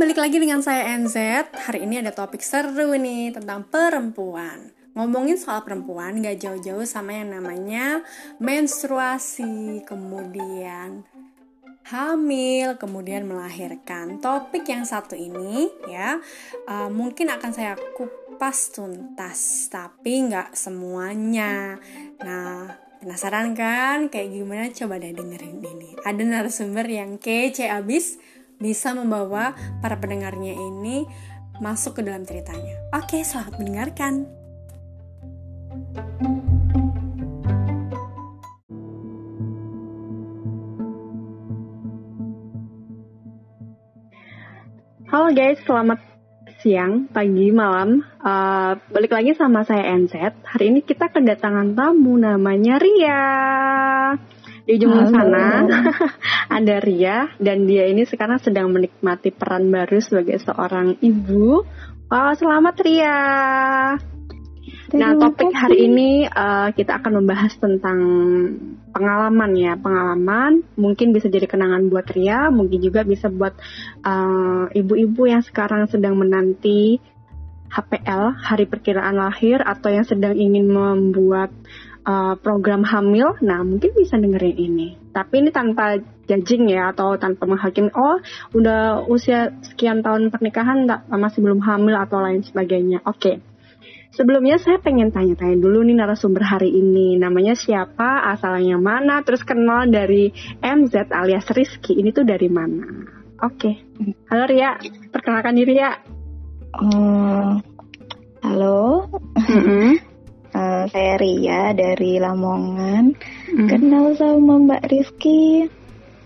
balik lagi dengan saya NZ. Hari ini ada topik seru nih tentang perempuan. Ngomongin soal perempuan gak jauh-jauh sama yang namanya menstruasi, kemudian hamil, kemudian melahirkan. Topik yang satu ini ya uh, mungkin akan saya kupas tuntas, tapi nggak semuanya. Nah, penasaran kan kayak gimana? Coba deh dengerin ini. Ada narasumber yang kece abis bisa membawa para pendengarnya ini masuk ke dalam ceritanya. Oke, selamat mendengarkan. Halo guys, selamat siang, pagi, malam. Uh, balik lagi sama saya NZ. Hari ini kita kedatangan tamu namanya Ria. Di ujung Halo. sana ada Ria dan dia ini sekarang sedang menikmati peran baru sebagai seorang ibu. Wow, selamat Ria. Nah, topik hari ini uh, kita akan membahas tentang pengalaman ya, pengalaman mungkin bisa jadi kenangan buat Ria, mungkin juga bisa buat uh, ibu-ibu uh, yang sekarang sedang menanti HPL, hari perkiraan lahir atau yang sedang ingin membuat uh, program hamil, nah mungkin bisa dengerin ini. Tapi ini tanpa judging ya atau tanpa menghakimi. Oh, udah usia sekian tahun pernikahan masih belum hamil atau lain sebagainya. Oke. Okay. Sebelumnya saya pengen tanya-tanya dulu nih narasumber hari ini. Namanya siapa, asalnya mana, terus kenal dari MZ alias Rizky. Ini tuh dari mana? Oke. Okay. Halo Ria, perkenalkan diri ya. Uh, halo. Mm -hmm. Uh, saya Ria dari Lamongan. Mm. Kenal sama Mbak Rizky,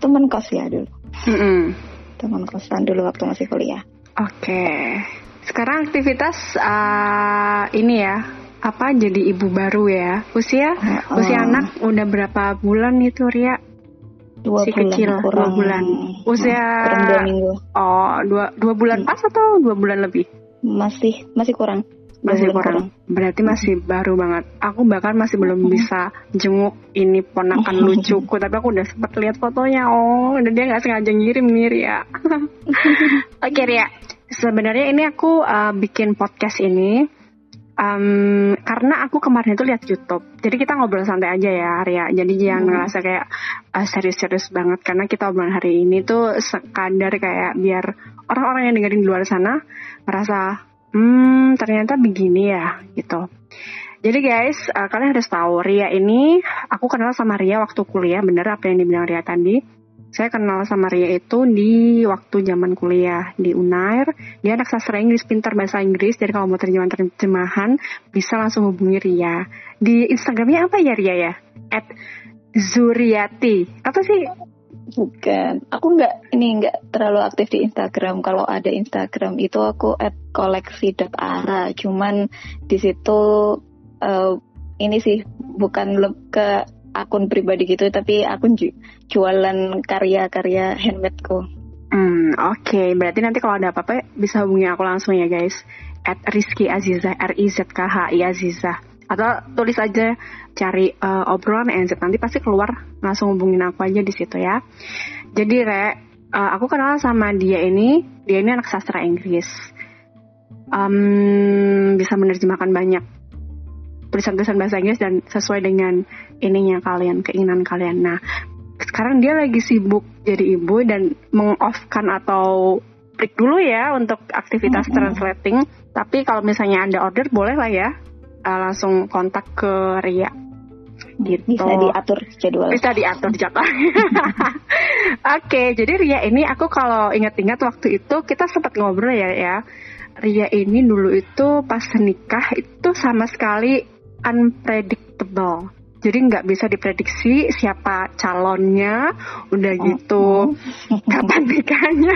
teman kos ya dulu. Mm -hmm. Teman kosan dulu waktu masih kuliah. Oke. Okay. Sekarang aktivitas uh, ini ya, apa jadi ibu baru ya? Usia uh, usia anak udah berapa bulan itu Ria? Dua si bulan, kecil kurang, dua bulan. Usia kurang dua minggu. Oh dua dua bulan hmm. pas atau dua bulan lebih? Masih masih kurang masih kurang. Berarti masih baru banget. Aku bahkan masih belum bisa jenguk ini ponakan lucuku, tapi aku udah sempat lihat fotonya. Oh, dan dia nggak sengaja ngirim nih ya. Oke okay, Ria, sebenarnya ini aku uh, bikin podcast ini um, karena aku kemarin itu lihat YouTube. Jadi kita ngobrol santai aja ya, Ria. Jadi jangan hmm. ngerasa kayak uh, serius-serius banget karena kita obrolan hari ini tuh sekadar kayak biar orang-orang yang dengerin di luar sana merasa hmm ternyata begini ya gitu. Jadi guys, uh, kalian harus tahu Ria ini, aku kenal sama Ria waktu kuliah, bener apa yang dibilang Ria tadi. Saya kenal sama Ria itu di waktu zaman kuliah di Unair. Dia anak sastra Inggris, pintar bahasa Inggris. Jadi kalau mau terjemahan-terjemahan, bisa langsung hubungi Ria. Di Instagramnya apa ya Ria ya? At Zuriati. Apa sih Bukan, aku nggak ini nggak terlalu aktif di Instagram. Kalau ada Instagram itu aku at koleksi.ara. Cuman di situ uh, ini sih bukan ke akun pribadi gitu, tapi akun ju jualan karya-karya handmadeku. Hmm, oke. Okay. Berarti nanti kalau ada apa-apa bisa hubungi aku langsung ya guys. At Rizky Aziza, R I Z K H I Aziza atau tulis aja cari uh, obrolan NZ nanti pasti keluar langsung hubungin aku aja di situ ya. Jadi re uh, aku kenal sama dia ini dia ini anak sastra Inggris. Um, bisa menerjemahkan banyak tulisan-tulisan bahasa Inggris dan sesuai dengan ininya kalian keinginan kalian. Nah sekarang dia lagi sibuk jadi ibu dan mengoffkan atau break dulu ya untuk aktivitas mm -hmm. translating. Tapi kalau misalnya ada order boleh lah ya uh, langsung kontak ke Ria gitu. Bisa diatur jadwal. Bisa diatur jadwal. Oke, okay, jadi Ria ini aku kalau ingat-ingat waktu itu kita sempat ngobrol ya ya. Ria ini dulu itu pas nikah itu sama sekali unpredictable. Jadi nggak bisa diprediksi siapa calonnya, udah gitu oh. kapan nikahnya.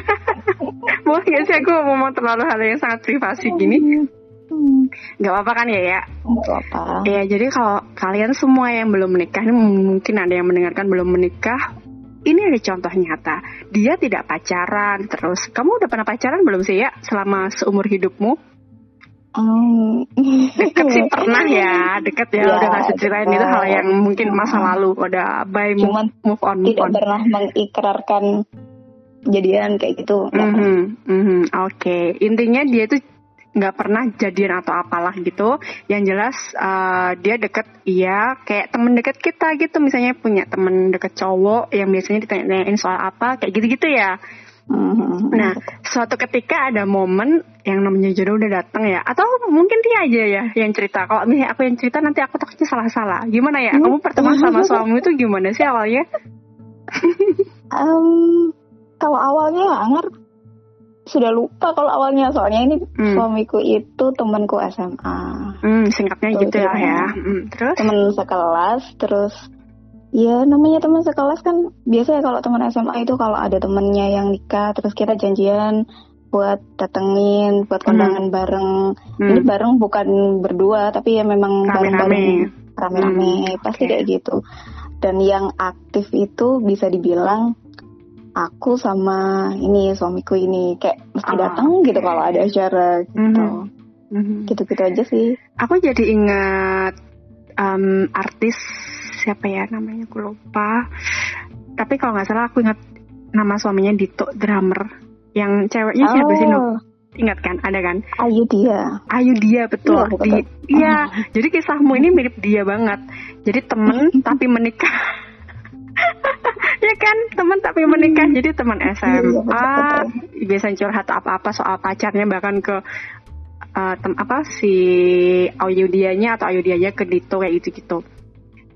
Boleh nggak sih aku ngomong terlalu hal yang sangat privasi gini? Hmm. Gak apa-apa kan ya ya? Gak apa. Ya jadi kalau kalian semua yang belum menikah, ini mungkin ada yang mendengarkan belum menikah, ini ada contoh nyata. Dia tidak pacaran terus. Kamu udah pernah pacaran belum sih ya selama seumur hidupmu? Um, deket sih pernah ya, deket ya, ya udah kasih ceritain itu hal yang mungkin masa lalu udah by move, move on move tidak on. pernah mengikrarkan jadian kayak gitu. Mm -hmm, mm -hmm, Oke, okay. intinya dia itu nggak pernah jadian atau apalah gitu. Yang jelas uh, dia deket, iya kayak temen deket kita gitu. Misalnya punya temen deket cowok yang biasanya ditanyain soal apa, kayak gitu-gitu ya. Mm-hmm. Nah, suatu ketika ada momen yang namanya jodoh udah datang ya, atau mungkin dia aja ya yang cerita. Kalau misalnya aku yang cerita nanti aku takutnya salah-salah. Gimana ya? Kamu pertemuan sama suamimu itu gimana sih awalnya? um, kalau awalnya Anger sudah lupa kalau awalnya soalnya ini hmm. suamiku itu temanku SMA. Hmm, singkatnya gitu ya ya. Hmm, terus teman sekelas terus ya namanya teman sekelas kan biasa ya kalau teman SMA itu kalau ada temennya yang nikah terus kita janjian buat datengin buat kondangan hmm. bareng. Hmm. Ini bareng bukan berdua tapi ya memang bareng-bareng rame-rame hmm. pasti okay. kayak gitu. Dan yang aktif itu bisa dibilang aku sama ini suamiku ini kayak mesti oh, datang okay. gitu kalau ada acara gitu. Mm-hmm. Mm-hmm. Gitu-gitu aja sih. Aku jadi ingat um, artis siapa ya namanya aku lupa. Tapi kalau nggak salah aku ingat nama suaminya Dito drummer. Yang ceweknya oh. siapa sih Ingat kan, ada kan? Ayu dia. Ayu dia betul. Iya, betul. Di, iya. Oh. Jadi kisahmu ini mirip dia banget. Jadi temen tapi menikah ya kan teman tapi menikah. Hmm. jadi teman SMA iya, biasanya curhat apa-apa soal pacarnya bahkan ke uh, tem apa si Ayudianya atau Ayudianya ke Dito kayak gitu gitu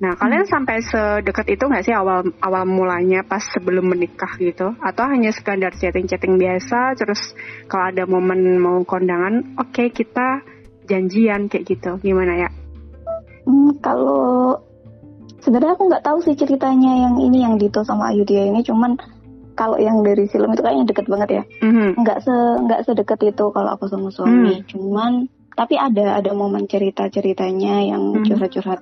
nah kalian hmm. sampai sedekat itu nggak sih awal awal mulanya pas sebelum menikah gitu? Atau hanya sekadar chatting chatting biasa terus kalau ada momen mau kondangan oke okay, kita janjian kayak gitu. Gimana ya? Hmm, kalau sebenarnya aku nggak tahu sih ceritanya yang ini yang Dito sama Ayu dia ini cuman kalau yang dari film itu kayaknya deket banget ya mm-hmm. nggak se nggak sedekat itu kalau aku sama suami mm. cuman tapi ada ada momen cerita ceritanya yang mm-hmm. curhat-curhat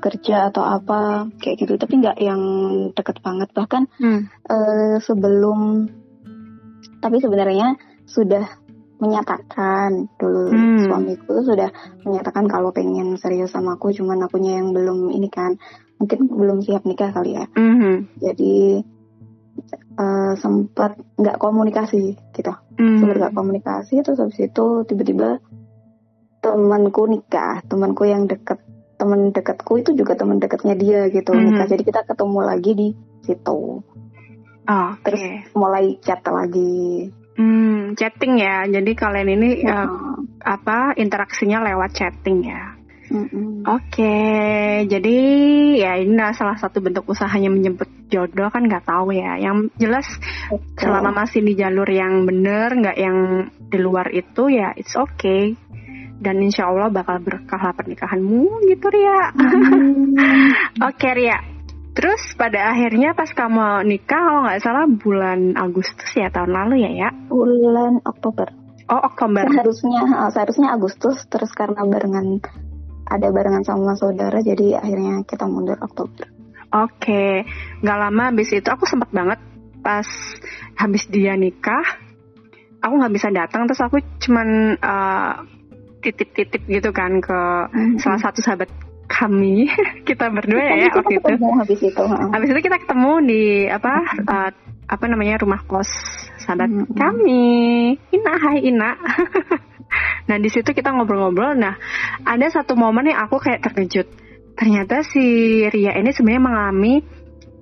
kerja atau apa kayak gitu tapi nggak yang deket banget bahkan mm. uh, sebelum tapi sebenarnya sudah menyatakan dulu hmm. suamiku sudah menyatakan kalau pengen serius sama aku cuman akunya yang belum ini kan mungkin belum siap nikah kali ya. Mm-hmm. Jadi uh, sempat nggak komunikasi gitu. Mm-hmm. Sempat nggak komunikasi terus habis itu tiba-tiba temanku nikah, temanku yang deket teman dekatku itu juga teman dekatnya dia gitu mm-hmm. nikah. Jadi kita ketemu lagi di situ. Oh, okay. Terus mulai chat lagi. Hmm, chatting ya. Jadi kalian ini ya. uh, apa interaksinya lewat chatting ya? Oke, jadi ya ini salah satu bentuk usahanya menjemput jodoh kan nggak tahu ya. Yang jelas okay. selama masih di jalur yang bener, nggak yang di luar itu ya it's okay. Dan insya Allah bakal berkah lah pernikahanmu gitu Ria. Mm-hmm. Oke okay, Ria. Terus pada akhirnya pas kamu nikah kalau nggak salah bulan Agustus ya tahun lalu ya ya? Bulan Oktober. Oh Oktober. Seharusnya seharusnya Agustus terus karena barengan ada barengan sama saudara jadi akhirnya kita mundur Oktober. Oke, okay. nggak lama habis itu aku sempat banget pas habis dia nikah, aku nggak bisa datang terus aku cuman uh, titip-titip gitu kan ke mm-hmm. salah satu sahabat kami kita berdua ya, ya waktu itu. Habis itu, habis itu kita ketemu di apa uh, apa namanya rumah kos sahabat mm-hmm. kami. Ina, hai Ina. Nah di situ kita ngobrol-ngobrol. Nah ada satu momen yang aku kayak terkejut. Ternyata si Ria ini sebenarnya mengalami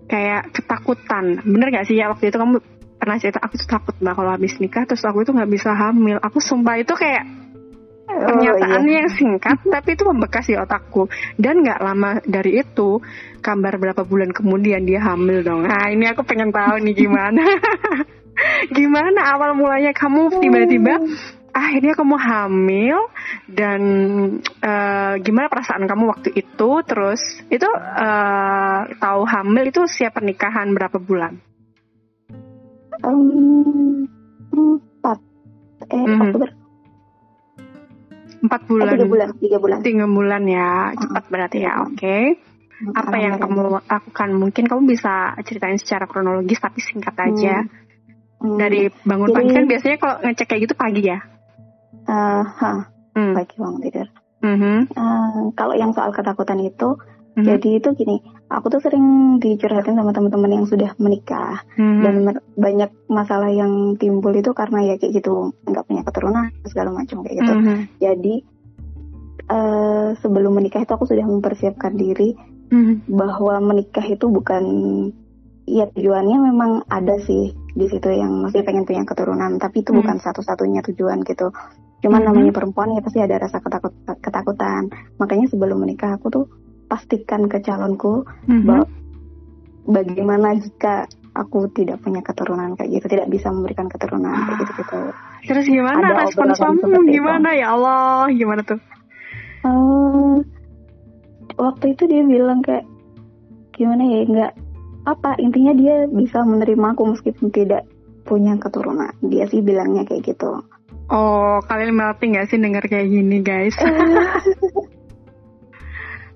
kayak ketakutan. Bener gak sih ya waktu itu kamu pernah cerita aku tuh takut mbak kalau habis nikah terus aku itu nggak bisa hamil. Aku sumpah itu kayak pernyataan oh, iya. yang singkat tapi itu membekas di otakku dan nggak lama dari itu kabar berapa bulan kemudian dia hamil dong nah ini aku pengen tahu nih gimana gimana awal mulanya kamu tiba-tiba akhirnya kamu hamil dan uh, gimana perasaan kamu waktu itu? Terus itu uh, tahu hamil itu siap pernikahan berapa bulan? Um, empat. Eh mm -hmm. empat bulan. Eh, tiga bulan tiga bulan. Tiga bulan ya cepat uh, berarti ya oke. Okay. apa yang kamu lakukan? Mungkin kamu bisa ceritain secara kronologis tapi singkat aja. Hmm. dari bangun Jadi, pagi kan biasanya kalau ngecek kayak gitu pagi ya Uh, ha, hmm. pagi bangun tidur. Mm-hmm. Uh, kalau yang soal ketakutan itu, Mhm. Jadi itu gini, aku tuh sering dicurhatin sama teman-teman yang sudah menikah Mhm. dan mer- banyak masalah yang timbul itu karena ya kayak gitu nggak punya keturunan segala macam kayak gitu. Mhm. Jadi eh, sebelum menikah itu aku sudah mempersiapkan diri Mhm. bahwa menikah itu bukan ya tujuannya memang ada sih di situ yang masih pengen punya keturunan tapi itu Hmm. bukan satu-satunya tujuan gitu cuman Mhm. namanya perempuan ya pasti ada rasa ketakut ketakutan makanya sebelum menikah aku tuh pastikan ke calonku Mhm. bahwa bagaimana jika aku tidak punya keturunan kayak gitu tidak bisa memberikan keturunan kayak gitu gitu Terus gimana Ada respon suamimu? itu. Gimana ya Allah? Gimana tuh? Eh, waktu itu dia bilang kayak gimana ya nggak apa intinya dia bisa menerima aku meskipun tidak punya keturunan dia sih bilangnya kayak gitu Oh, kalian melting gak sih denger kayak gini guys?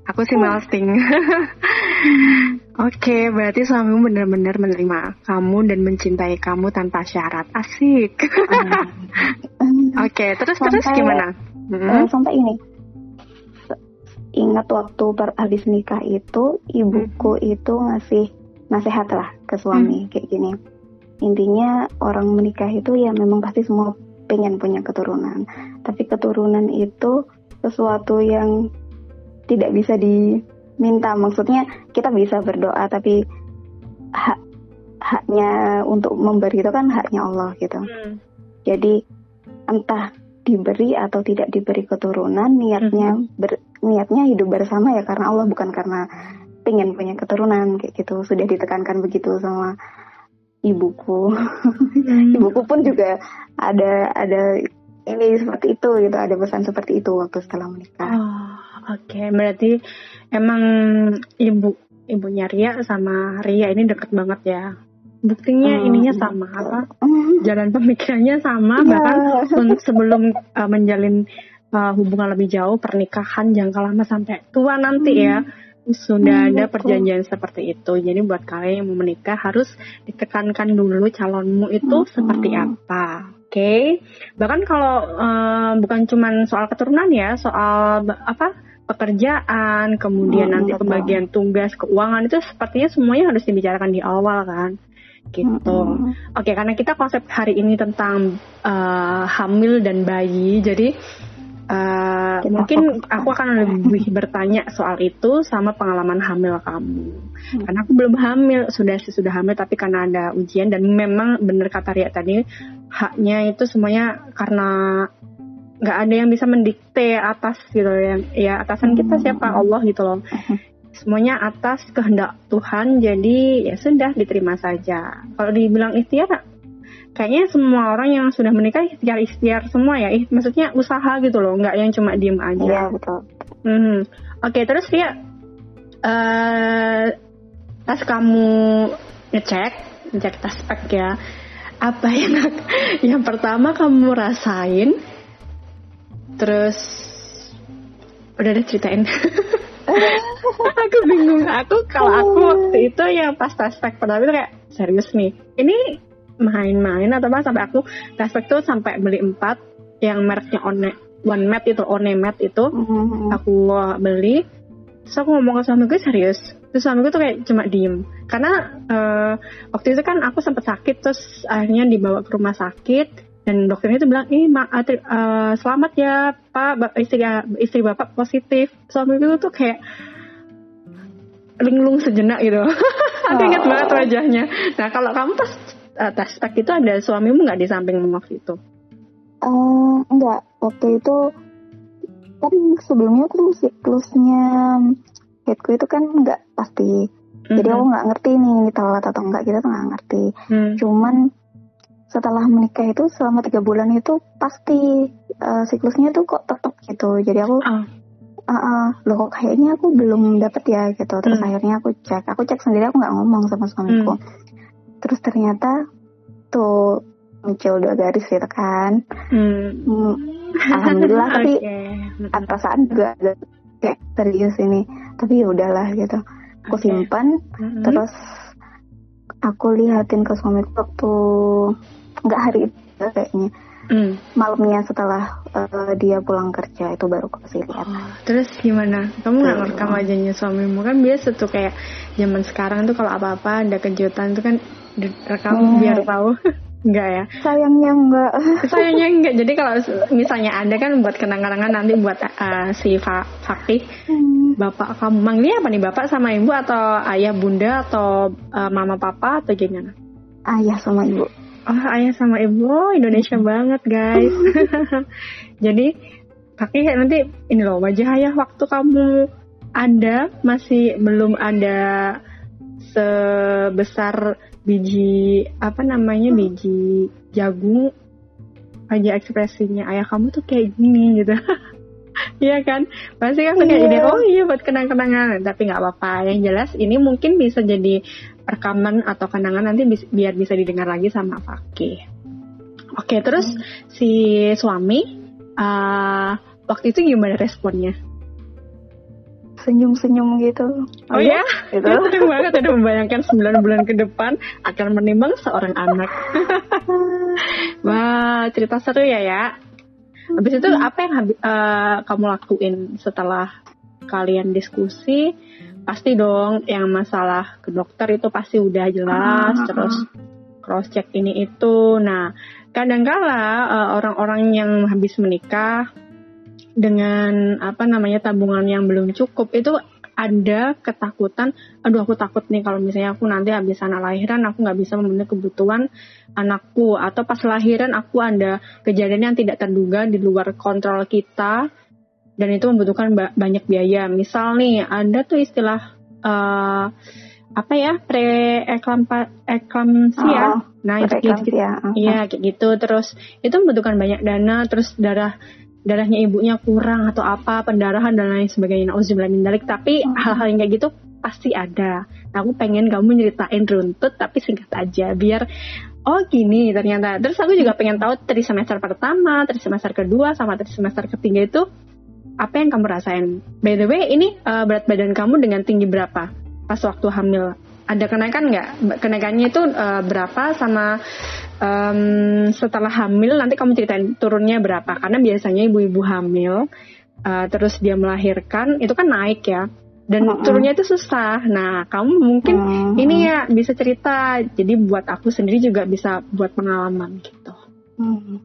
Aku sih melting. Oke, berarti suamimu benar-benar menerima kamu dan mencintai kamu tanpa syarat. Asik. Oke, terus terus Sampai- gimana? Eh, Hmm? sampai ini ingat waktu habis nikah itu ibuku itu ngasih nasihat lah ke suami kayak gini. Intinya orang menikah itu ya memang pasti semua pengen punya keturunan. Tapi keturunan itu sesuatu yang tidak bisa diminta. Maksudnya kita bisa berdoa tapi hak haknya untuk memberi itu kan haknya Allah gitu. Hmm. jadi entah diberi atau tidak diberi keturunan, niatnya ber- niatnya hidup bersama ya karena Allah bukan karena pengen punya keturunan kayak gitu. Sudah ditekankan begitu sama ibuku. Hmm. ibuku pun juga ada ada ini seperti itu gitu, ada pesan seperti itu waktu setelah menikah. Oh, oke. Berarti emang ibu ibunya Ria sama Ria ini deket banget ya. Buktinya Hmm, ininya sama apa? Jalan pemikirannya sama Iya. bahkan sebelum uh, menjalin uh, hubungan lebih jauh pernikahan jangka lama sampai tua nanti ya sudah Hmm, ada betul. perjanjian seperti itu. Jadi buat kalian yang mau menikah harus ditekankan dulu calonmu itu Hmm. seperti apa. Oke. Bahkan kalau uh, bukan cuman soal keturunan ya, soal apa pekerjaan, kemudian Hmm, nanti betul. pembagian tugas, keuangan itu sepertinya semuanya harus dibicarakan di awal kan. Gitu. Mm-mm. Oke, karena kita konsep hari ini tentang uh, hamil dan bayi, jadi uh, Kita mungkin aku akan lebih bertanya soal itu sama pengalaman hamil kamu. Hmm. Karena aku belum hamil, sudah sudah hamil, tapi karena ada ujian dan memang benar kata Ria tadi haknya itu semuanya karena nggak ada yang bisa mendikte atas gitu ya, ya atasan kita Hmm. siapa Allah gitu loh. Semuanya atas kehendak Tuhan, jadi ya sudah diterima saja. Kalau dibilang ikhtiar, kayaknya semua orang yang sudah menikah ikhtiar-ikhtiar semua ya. Ih, maksudnya usaha gitu loh, nggak yang cuma diem aja. Iya betul. Mhm. Oke, terus Ria, eh pas kamu ngecek, ngecek tas pack ya, apa yang yang pertama kamu rasain? Terus udah deh ceritain. aku bingung. Aku kalau aku waktu itu yang pas tas pack pertama itu kayak serius nih. Ini main-main atau apa sampai aku pack tuh sampai beli empat yang mereknya One One Mat itu One Mat itu Mm-mm. aku beli. Terus aku ngomong ke suamiku serius? Terus suamiku tuh kayak cuma diem. Karena eh, waktu itu kan aku sempat sakit terus akhirnya dibawa ke rumah sakit. Dan dokternya itu bilang ih ma eh, ter- eh, selamat ya pak. Istri istri bapak positif. Suamiku tuh kayak linglung sejenak gitu. Aku ingat Oh. banget wajahnya. Nah kalau kamu pas eh, tas pack itu ada suamimu nggak di sampingmu waktu itu Eh, enggak, waktu itu kan sebelumnya tuh siklusnya headku itu kan enggak pasti. Jadi aku nggak ngerti nih ini telat atau enggak kita tuh nggak ngerti. Hmm. Cuman setelah menikah itu selama tiga bulan itu pasti eh, siklusnya tuh kok tetap gitu. Jadi aku Ah. ah ah, loh kok kayaknya aku belum dapet ya gitu. Terus Hmm. akhirnya aku cek, aku cek sendiri aku nggak ngomong sama suamiku. Terus ternyata tuh muncul dua garis gitu kan. Hmm. Hmm, Alhamdulillah tapi Oke. Mm-mm. perasaan juga agak kayak serius ini tapi ya udahlah gitu aku Oke. simpan Mm-mm. terus aku liatin ke suamiku waktu nggak hari itu kayaknya Hmm. Malamnya setelah uh, dia pulang kerja itu baru aku kasih lihat. Oh, terus gimana? Kamu nggak ngerekam wajahnya suamimu kan biasa tuh kayak zaman sekarang tuh kalau apa-apa ada kejutan tuh kan direkam hmm. biar tahu. Enggak ya? Sayangnya enggak. Sayangnya enggak. Jadi kalau misalnya ada kan buat kenang-kenangan nanti buat uh, si Fa Fakih, hmm. bapak kamu manggilnya apa nih? Bapak sama ibu atau ayah bunda atau uh, mama papa atau gimana? Ayah sama ibu. Oh, ayah sama ibu. Oh, Indonesia banget, guys. Jadi Fakih nanti ini loh wajah ayah waktu kamu ada masih belum ada sebesar biji apa namanya biji jagung. Aja ekspresinya ayah kamu tuh kayak gini gitu. Iya kan? Pasti kan kayak ide oh iya buat kenang-kenangan. Tapi nggak apa-apa. Yang jelas ini mungkin bisa jadi rekaman atau kenangan nanti bi biar bisa didengar lagi sama Fakih. Oke terus hmm. si suami uh, waktu itu gimana responnya senyum-senyum gitu. Oh, oh ya? Gitu. Sering banget ada membayangkan 9 bulan ke depan akan menimbang seorang anak. Wah, cerita seru ya ya. Habis itu apa yang uh, kamu lakuin setelah kalian diskusi? Pasti dong yang masalah ke dokter itu pasti udah jelas, uh, terus cross check ini itu. Nah, kadangkala uh, orang-orang yang habis menikah dengan apa namanya tabungan yang belum cukup itu ada ketakutan, aduh aku takut nih kalau misalnya aku nanti habis anak lahiran aku nggak bisa memenuhi kebutuhan anakku atau pas lahiran aku ada kejadian yang tidak terduga di luar kontrol kita dan itu membutuhkan ba banyak biaya. Misal nih ada tuh istilah uh, apa ya pre eklamsia. Oh, nah itu gitu, iya kayak gitu. Terus itu membutuhkan banyak dana. Terus darah darahnya ibunya kurang atau apa pendarahan dan lain sebagainya. Nauzubillah min dalik tapi hmm. hal-hal yang kayak gitu pasti ada. Nah, aku pengen kamu nyeritain runtut tapi singkat aja biar oh gini ternyata. Terus aku juga pengen tahu dari semester pertama dari semester kedua sama dari semester ketiga itu apa yang kamu rasain? By the way ini uh, berat badan kamu dengan tinggi berapa pas waktu hamil? Ada kenaikan nggak? Kenaikannya itu uh, berapa sama um, setelah hamil nanti kamu ceritain turunnya berapa? Karena biasanya ibu-ibu hamil uh, terus dia melahirkan itu kan naik ya dan uh -uh. turunnya itu susah. Nah, kamu mungkin uh -uh. ini ya bisa cerita. Jadi buat aku sendiri juga bisa buat pengalaman gitu. Hmm.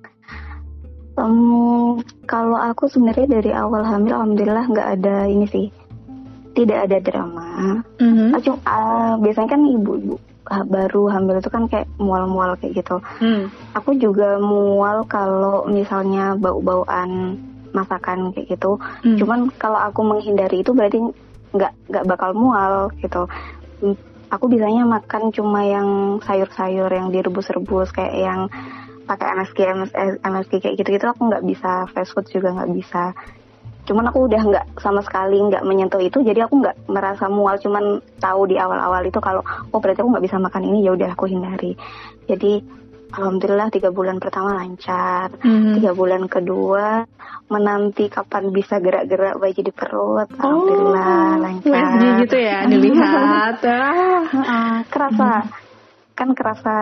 Um, kalau aku sebenarnya dari awal hamil, alhamdulillah nggak ada ini sih tidak ada drama. Mm-hmm. Cuma uh, biasanya kan ibu-ibu baru hamil itu kan kayak mual-mual kayak gitu. Mm. Aku juga mual kalau misalnya bau-bauan masakan kayak gitu. Mm. Cuman kalau aku menghindari itu berarti nggak nggak bakal mual gitu. Hmm, aku biasanya makan cuma yang sayur-sayur yang direbus-rebus kayak yang pakai MSG, MSG, MSG kayak gitu-gitu aku nggak bisa fast food juga nggak bisa cuman aku udah nggak sama sekali nggak menyentuh itu jadi aku nggak merasa mual cuman tahu di awal-awal itu kalau oh berarti aku nggak bisa makan ini ya udah aku hindari jadi alhamdulillah tiga bulan pertama lancar mm-hmm. tiga bulan kedua menanti kapan bisa gerak-gerak bayi di perut alhamdulillah oh, lancar gitu ya dilihat uh, kerasa mm-hmm. kan kerasa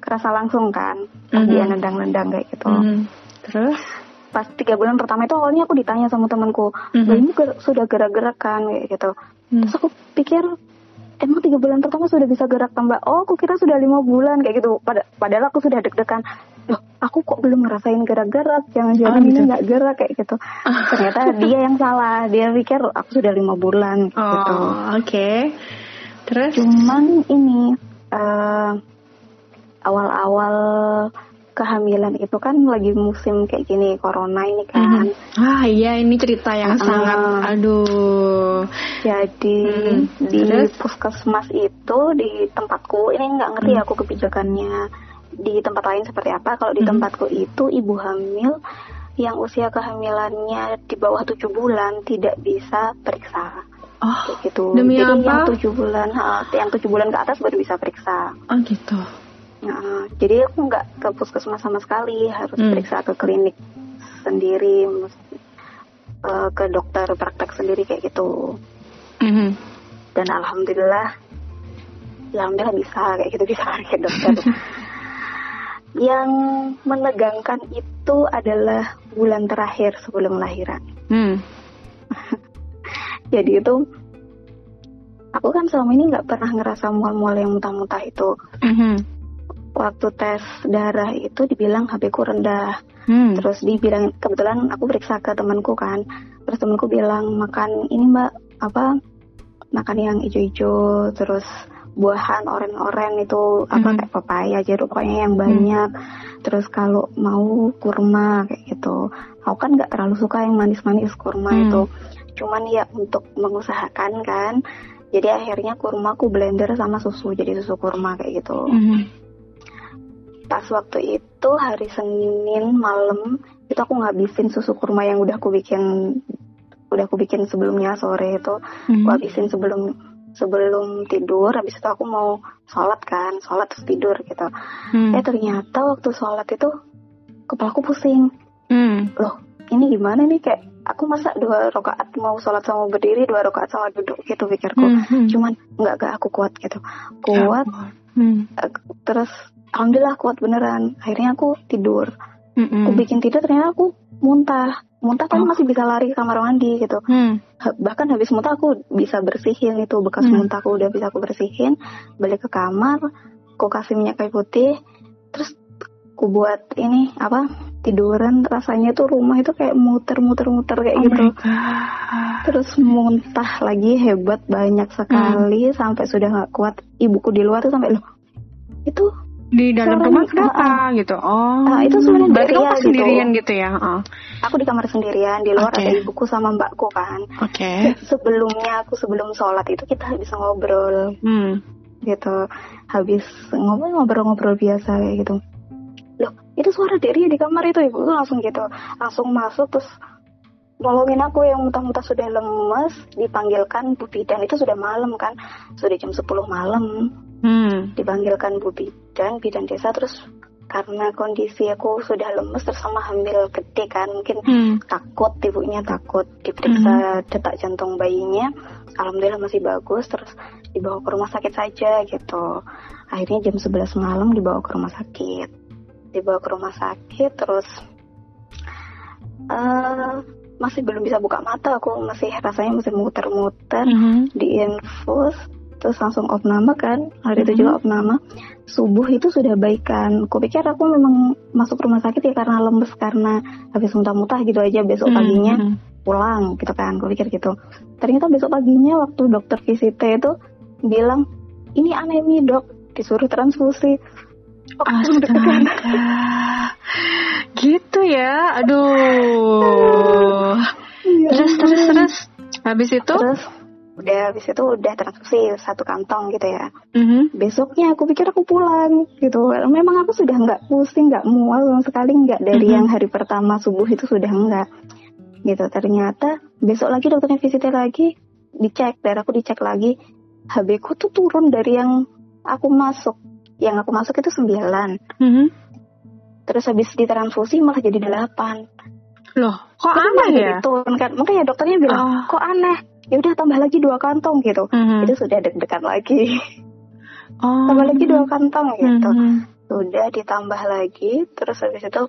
kerasa langsung kan mm-hmm. dia nendang-nendang kayak gitu mm-hmm. terus pas tiga bulan pertama itu awalnya aku ditanya sama temanku mm-hmm. ini sudah gerak-gerak kan kayak gitu mm. terus aku pikir emang tiga bulan pertama sudah bisa gerak tambah oh aku kira sudah lima bulan kayak gitu Pad padahal aku sudah deg-degan loh aku kok belum ngerasain gerak-gerak jangan-jangan oh, gitu. ini nggak gerak kayak gitu ternyata dia yang salah dia pikir aku sudah lima bulan oh, gitu oke okay. terus cuman ini uh, awal-awal kehamilan itu kan lagi musim kayak gini corona ini kan. Mm-hmm. Ah iya ini cerita yang uh, sangat aduh. Jadi mm-hmm. di Terus? puskesmas itu di tempatku ini nggak ngerti mm-hmm. aku kebijakannya di tempat lain seperti apa. Kalau di mm-hmm. tempatku itu ibu hamil yang usia kehamilannya di bawah tujuh bulan tidak bisa periksa. Oh, kayak gitu. Demi Jadi apa? yang tujuh bulan, ha, yang tujuh bulan ke atas baru bisa periksa. Oh gitu. Nah, jadi aku nggak ke puskesmas sama sekali, harus hmm. periksa ke klinik sendiri, uh, ke dokter praktek sendiri kayak gitu. Mm-hmm. Dan alhamdulillah, ya alhamdulillah bisa kayak gitu bisa ke dokter. yang menegangkan itu adalah bulan terakhir sebelum lahiran. Hmm. Jadi itu aku kan selama ini nggak pernah ngerasa mual-mual yang muntah-muntah itu. Mhm. Waktu tes darah itu dibilang HB ku rendah. Hmm. Terus dibilang kebetulan aku periksa ke temanku kan. Terus temanku bilang makan ini mbak apa makan yang hijau-hijau terus buahan oren-oren itu apa Mhm. kayak pepaya jeruk pokoknya yang banyak. Terus kalau mau kurma kayak gitu. Aku kan nggak terlalu suka yang manis-manis kurma Hmm. itu. Cuman ya untuk mengusahakan kan. Jadi akhirnya kurma aku blender sama susu jadi susu kurma kayak gitu Mhm. Pas waktu itu hari Senin malam itu aku ngabisin susu kurma yang udah aku bikin udah aku bikin sebelumnya sore itu Mhm. aku habisin sebelum sebelum tidur habis itu aku mau sholat kan sholat terus tidur gitu Hmm. eh ternyata waktu sholat itu kepalaku pusing Hmm. loh ini gimana nih kayak aku masa dua rakaat mau sholat sama berdiri dua rakaat sama duduk gitu pikirku Mhm. cuman nggak gak aku kuat gitu kuat Hmm. eh, terus alhamdulillah kuat beneran. Akhirnya aku tidur. Mhm. aku bikin tidur ternyata aku muntah. Muntah kan Oh. masih bisa lari ke kamar mandi gitu. Ha- bahkan habis muntah aku bisa bersihin itu bekas Hmm. muntah aku udah bisa aku bersihin. Balik ke kamar aku kasih minyak kayu putih. Terus aku buat ini apa tiduran. Rasanya tuh rumah itu kayak muter-muter-muter kayak Oh gitu. terus muntah lagi hebat banyak sekali. Sampai sudah nggak kuat ibuku di luar tuh sampai loh itu Di dalam rumah kenapa gitu? Oh. Ah, itu sebenarnya berarti kamu ya, gitu. sendirian gitu ya? Oh. aku di kamar sendirian di luar Oke. ada ibuku sama mbakku kan Oke. sebelumnya aku sebelum sholat itu kita bisa ngobrol Hmm. gitu habis ngobrol ngobrol-ngobrol biasa kayak gitu loh itu suara Deria di kamar itu ibu langsung gitu langsung masuk terus nolongin aku yang muntah-muntah sudah lemes dipanggilkan Bu Bidan. Itu sudah malam kan? Sudah jam 10 malam. Hmm. dipanggilkan Bu Bidan Bidan desa. Terus karena kondisi aku sudah lemes terus sama hamil gede kan mungkin Hmm. takut ibunya takut. Diperiksa detak jantung bayinya. Alhamdulillah masih bagus terus dibawa ke rumah sakit saja gitu. Akhirnya jam 11 malam dibawa ke rumah sakit. Dibawa ke rumah sakit terus eh masih belum bisa buka mata. Aku masih rasanya masih muter-muter Mhm. diinfus terus langsung opname kan. Hari itu Mhm. juga opname subuh itu sudah baikan aku pikir aku memang masuk rumah sakit ya karena lemes karena habis muntah-muntah gitu aja besok paginya Mhm. pulang gitu kan. Aku pikir gitu. Ternyata besok paginya waktu dokter visite itu bilang ini anemi dok. Disuruh transfusi. Astaga. Gitu ya. Aduh. Iya. Terus terus terus. Habis itu? terus udah habis itu udah transfusi satu kantong gitu ya Mhm. besoknya aku pikir aku pulang gitu memang aku sudah nggak pusing nggak mual sama sekali nggak dari Mhm. yang hari pertama subuh itu sudah nggak gitu ternyata besok lagi dokternya visitnya lagi dicek darahku dicek lagi HB ku tuh turun dari yang aku masuk yang aku masuk itu 9 Mhm. terus habis ditransfusi malah jadi 8 Loh, kok Tapi aneh ya? jadi turun kan makanya dokternya bilang Oh. kok aneh ya udah tambah lagi dua kantong gitu Mhm. itu sudah deg-degan lagi Oh. tambah lagi dua kantong gitu Mhm. udah ditambah lagi terus habis itu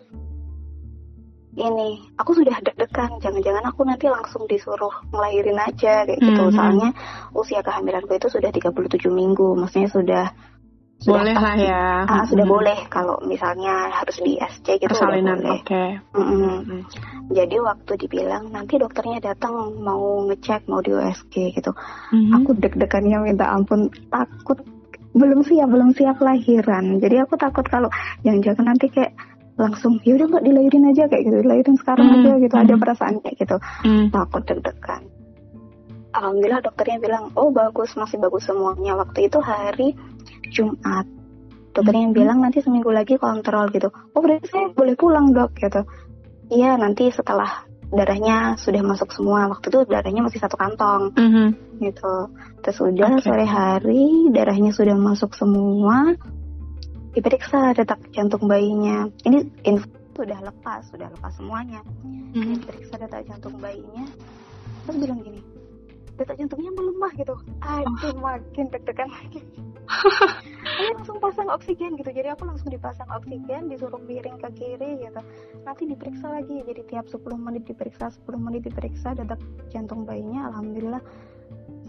ini aku sudah deg-degan jangan-jangan aku nanti langsung disuruh ngelahirin aja kayak gitu Mhm. soalnya usia kehamilanku itu sudah 37 minggu maksudnya sudah sudah Boleh lah ya. ah, sudah Mhm. boleh kalau misalnya harus di SC gitu Persalinan, oke. Mm-mm. Mhm. jadi waktu dibilang nanti dokternya datang mau ngecek mau di USG gitu Mhm. aku deg-degannya minta ampun takut belum siap belum siap lahiran jadi aku takut kalau jangan-jangan nanti kayak langsung ya udah mbak dilahirin aja kayak gitu dilahirin sekarang Hmm, aja gitu ada hmm. perasaan kayak gitu Mhm. takut deg-degan alhamdulillah dokternya bilang oh bagus masih bagus semuanya waktu itu hari Jumat dokternya Hmm. bilang nanti seminggu lagi kontrol gitu oh berarti saya boleh pulang dok gitu iya nanti setelah darahnya sudah masuk semua waktu itu darahnya masih satu kantong Mhm. gitu. Terus udah Oke. sore hari darahnya sudah masuk semua, diperiksa detak jantung bayinya. Ini info sudah lepas, sudah lepas semuanya. Mhm. Diperiksa detak jantung bayinya, terus bilang gini, detak jantungnya melemah gitu. Aduh, makin deg-degan lagi. Ini langsung pasang oksigen gitu. Jadi aku langsung dipasang oksigen disuruh miring ke kiri gitu. Nanti diperiksa lagi. Jadi tiap 10 menit diperiksa 10 menit diperiksa detak jantung bayinya alhamdulillah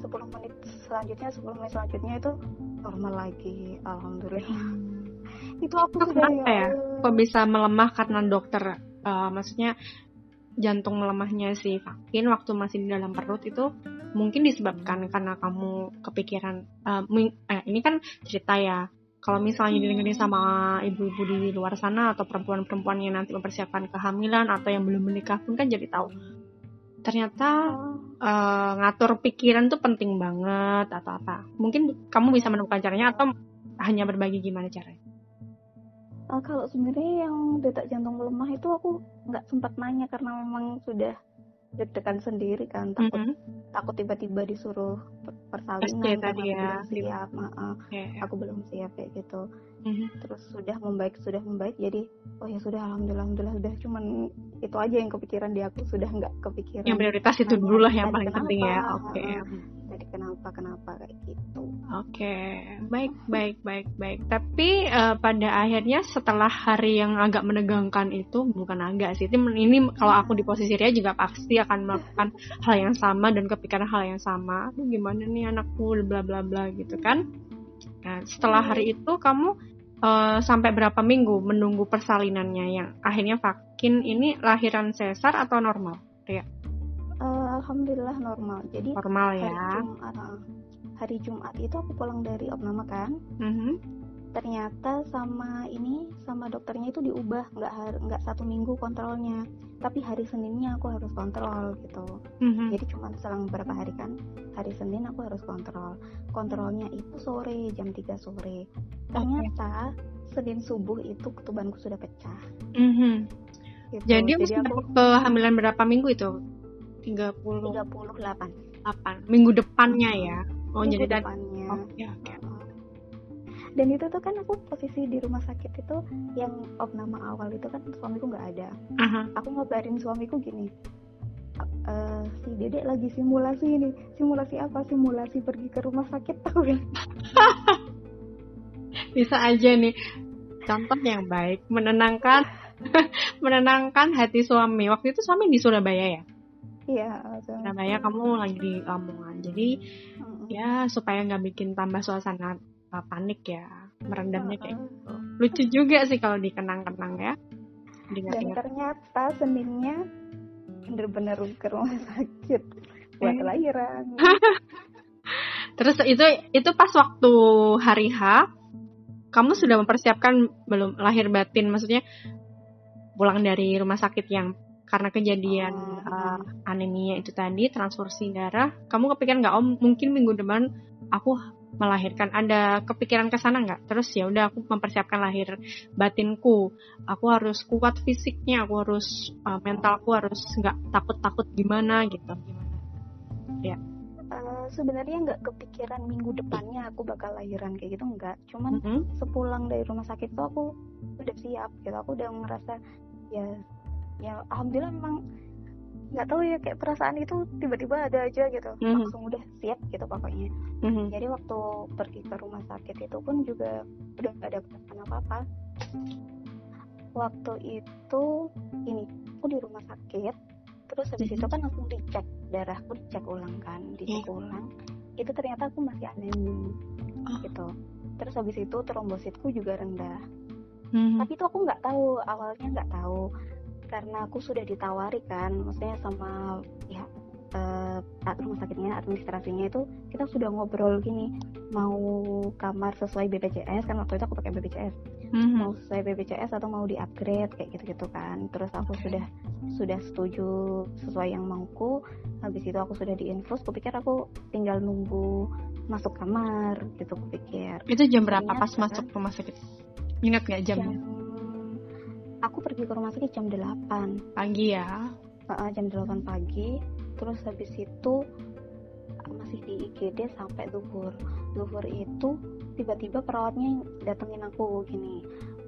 10 menit selanjutnya 10 menit selanjutnya itu normal lagi. Alhamdulillah. Itu aku sudah kenapa ya? Kok bisa melemah karena dokter eh, maksudnya jantung melemahnya si Fakin waktu masih di dalam perut itu mungkin disebabkan karena kamu kepikiran ming- eh, ini kan cerita ya. Kalau misalnya didengerin sama ibu-ibu di luar sana atau perempuan-perempuan yang nanti mempersiapkan kehamilan atau yang belum menikah pun kan jadi tahu. Ternyata eh, ngatur pikiran tuh penting banget atau apa. Mungkin kamu bisa menemukan caranya atau hanya berbagi gimana caranya. Eh, kalau sebenarnya yang detak jantung melemah itu aku nggak sempat nanya karena memang sudah deg-degan sendiri kan takut Mhm. takut tiba-tiba disuruh per- persalinan tadi ya. belum siap Maaf, Oke. aku belum siap kayak gitu Mhm. terus sudah membaik sudah membaik jadi oh ya sudah alhamdulillah alhamdulillah sudah cuman itu aja yang kepikiran di aku sudah nggak kepikiran Yang prioritas itu dulu lah yang paling kenapa, penting ya. Oke. heeh. jadi kenapa kenapa kayak gitu Oke, baik, baik, baik, baik. Tapi eh, pada akhirnya setelah hari yang agak menegangkan itu, bukan agak sih, ini, ini kalau aku di posisi Ria juga pasti akan melakukan hal yang sama dan kepikiran hal yang sama. Aduh, gimana nih anakku, bla bla bla gitu kan. Nah, setelah hari itu kamu eh, sampai berapa minggu menunggu persalinannya yang akhirnya Fakin ini lahiran sesar atau normal? Ria, Eh, alhamdulillah normal jadi normal hari ya. Jumat eh, hari Jumat itu aku pulang dari opname kan Mhm. Ternyata sama ini sama dokternya itu diubah nggak nggak satu minggu kontrolnya tapi hari Seninnya aku harus kontrol gitu Mhm. jadi cuma selang beberapa hari kan hari Senin aku harus kontrol kontrolnya itu sore jam 3 sore ternyata Senin subuh itu ketubanku sudah pecah Mhm. gitu. Jadi, jadi aku kehamilan berapa minggu itu? 38 38 minggu depannya ya. Oh minggu jadi dan depannya Oke oke. Dan itu tuh kan aku posisi di rumah sakit itu yang opname awal itu kan suamiku nggak ada Aha. aku ngabarin suamiku gini "Eh, si dedek lagi simulasi ini simulasi apa simulasi pergi ke rumah sakit tahu ya Bisa aja nih contoh yang baik menenangkan menenangkan hati suami. Waktu itu suami di Surabaya ya. iya Surabaya kamu lagi di Lamongan. Jadi ya supaya nggak bikin tambah suasana uh, panik ya merendamnya kayak gitu. Lucu juga sih kalau dikenang-kenang ya. dan Diingat-ingat. ternyata seninnya bener-bener ke rumah sakit buat Eh. lahiran Terus itu itu pas waktu hari H kamu sudah mempersiapkan belum lahir batin maksudnya pulang dari rumah sakit yang karena kejadian Oh, uh, anemia itu tadi transfusi darah kamu kepikiran nggak om mungkin minggu depan aku melahirkan. Ada kepikiran ke sana nggak? Terus ya udah aku mempersiapkan lahir batinku. Aku harus kuat fisiknya aku harus uh, mentalku harus nggak takut takut gimana gitu. Gimana Eh, sebenarnya nggak kepikiran minggu depannya aku bakal lahiran kayak gitu nggak. Cuman Mhm. sepulang dari rumah sakit tuh aku udah siap gitu. Aku udah ngerasa ya ya alhamdulillah memang nggak tahu ya kayak perasaan itu tiba-tiba ada aja gitu Mhm. langsung udah siap gitu pokoknya Mhm. jadi waktu pergi ke rumah sakit itu pun juga udah gak ada perasaan apa apa waktu itu ini aku di rumah sakit terus habis Mhm. itu kan langsung dicek darahku dicek ulang kan dicek Iya. ulang itu ternyata aku masih anemia Oh. gitu terus habis itu trombositku juga rendah Mhm. tapi itu aku nggak tahu awalnya nggak tahu karena aku sudah ditawari kan maksudnya sama ya eh, rumah sakitnya administrasinya itu kita sudah ngobrol gini mau kamar sesuai BPJS kan waktu itu aku pakai BPJS Mhm. mau sesuai BPJS atau mau di upgrade kayak gitu gitu kan terus aku Oke. sudah sudah setuju sesuai yang mauku habis itu aku sudah diinfus kupikir aku tinggal nunggu masuk kamar gitu kupikir Itu jam berapa Ternyata- pas masuk rumah sakit? Ingat nggak jam jamnya? Aku pergi ke rumah sakit jam 8 Pagi ya. Heeh, jam 8 pagi terus habis itu masih di IGD sampai zuhur zuhur itu tiba-tiba perawatnya datengin aku gini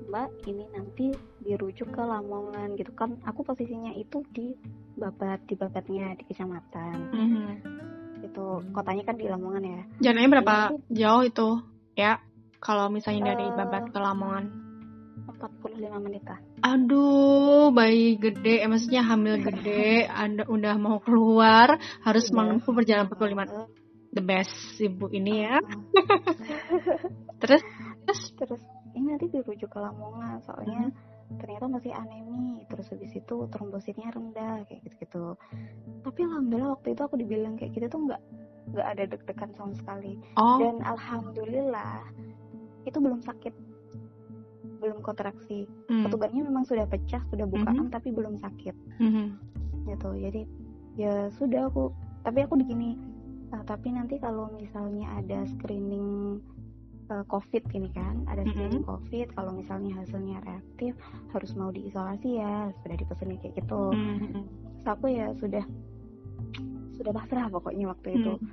mbak ini nanti dirujuk ke Lamongan gitu kan aku posisinya itu di Babat di Babatnya di kecamatan Mhm. itu kotanya kan di Lamongan ya Jaraknya berapa Iya, jauh itu? Ya. kalau misalnya dari Eh. Babat ke Lamongan? 45 menitan. Aduh, bayi gede, eh, maksudnya hamil gede, anda udah mau keluar, harus Udah. menempuh perjalanan 45 the best ibu ini ya. Terus, terus, terus ini nanti dirujuk ke Lamongan soalnya ternyata masih anemi. Terus habis itu trombositnya rendah kayak gitu gitu tapi alhamdulillah waktu itu aku dibilang kayak gitu tuh nggak nggak ada deg-degan sama sekali. Oh, dan alhamdulillah itu belum sakit belum kontraksi. Hmm, ketubannya memang sudah pecah sudah bukaan tapi belum sakit. Mhm, gitu. Jadi ya sudah aku tapi aku begini "Ah, tapi nanti kalau misalnya ada screening eh, covid ini kan ada screening covid kalau misalnya hasilnya reaktif harus mau diisolasi ya sudah dipesenin kayak gitu. Mhm, Terus aku ya sudah sudah pasrah pokoknya waktu itu. Hmm.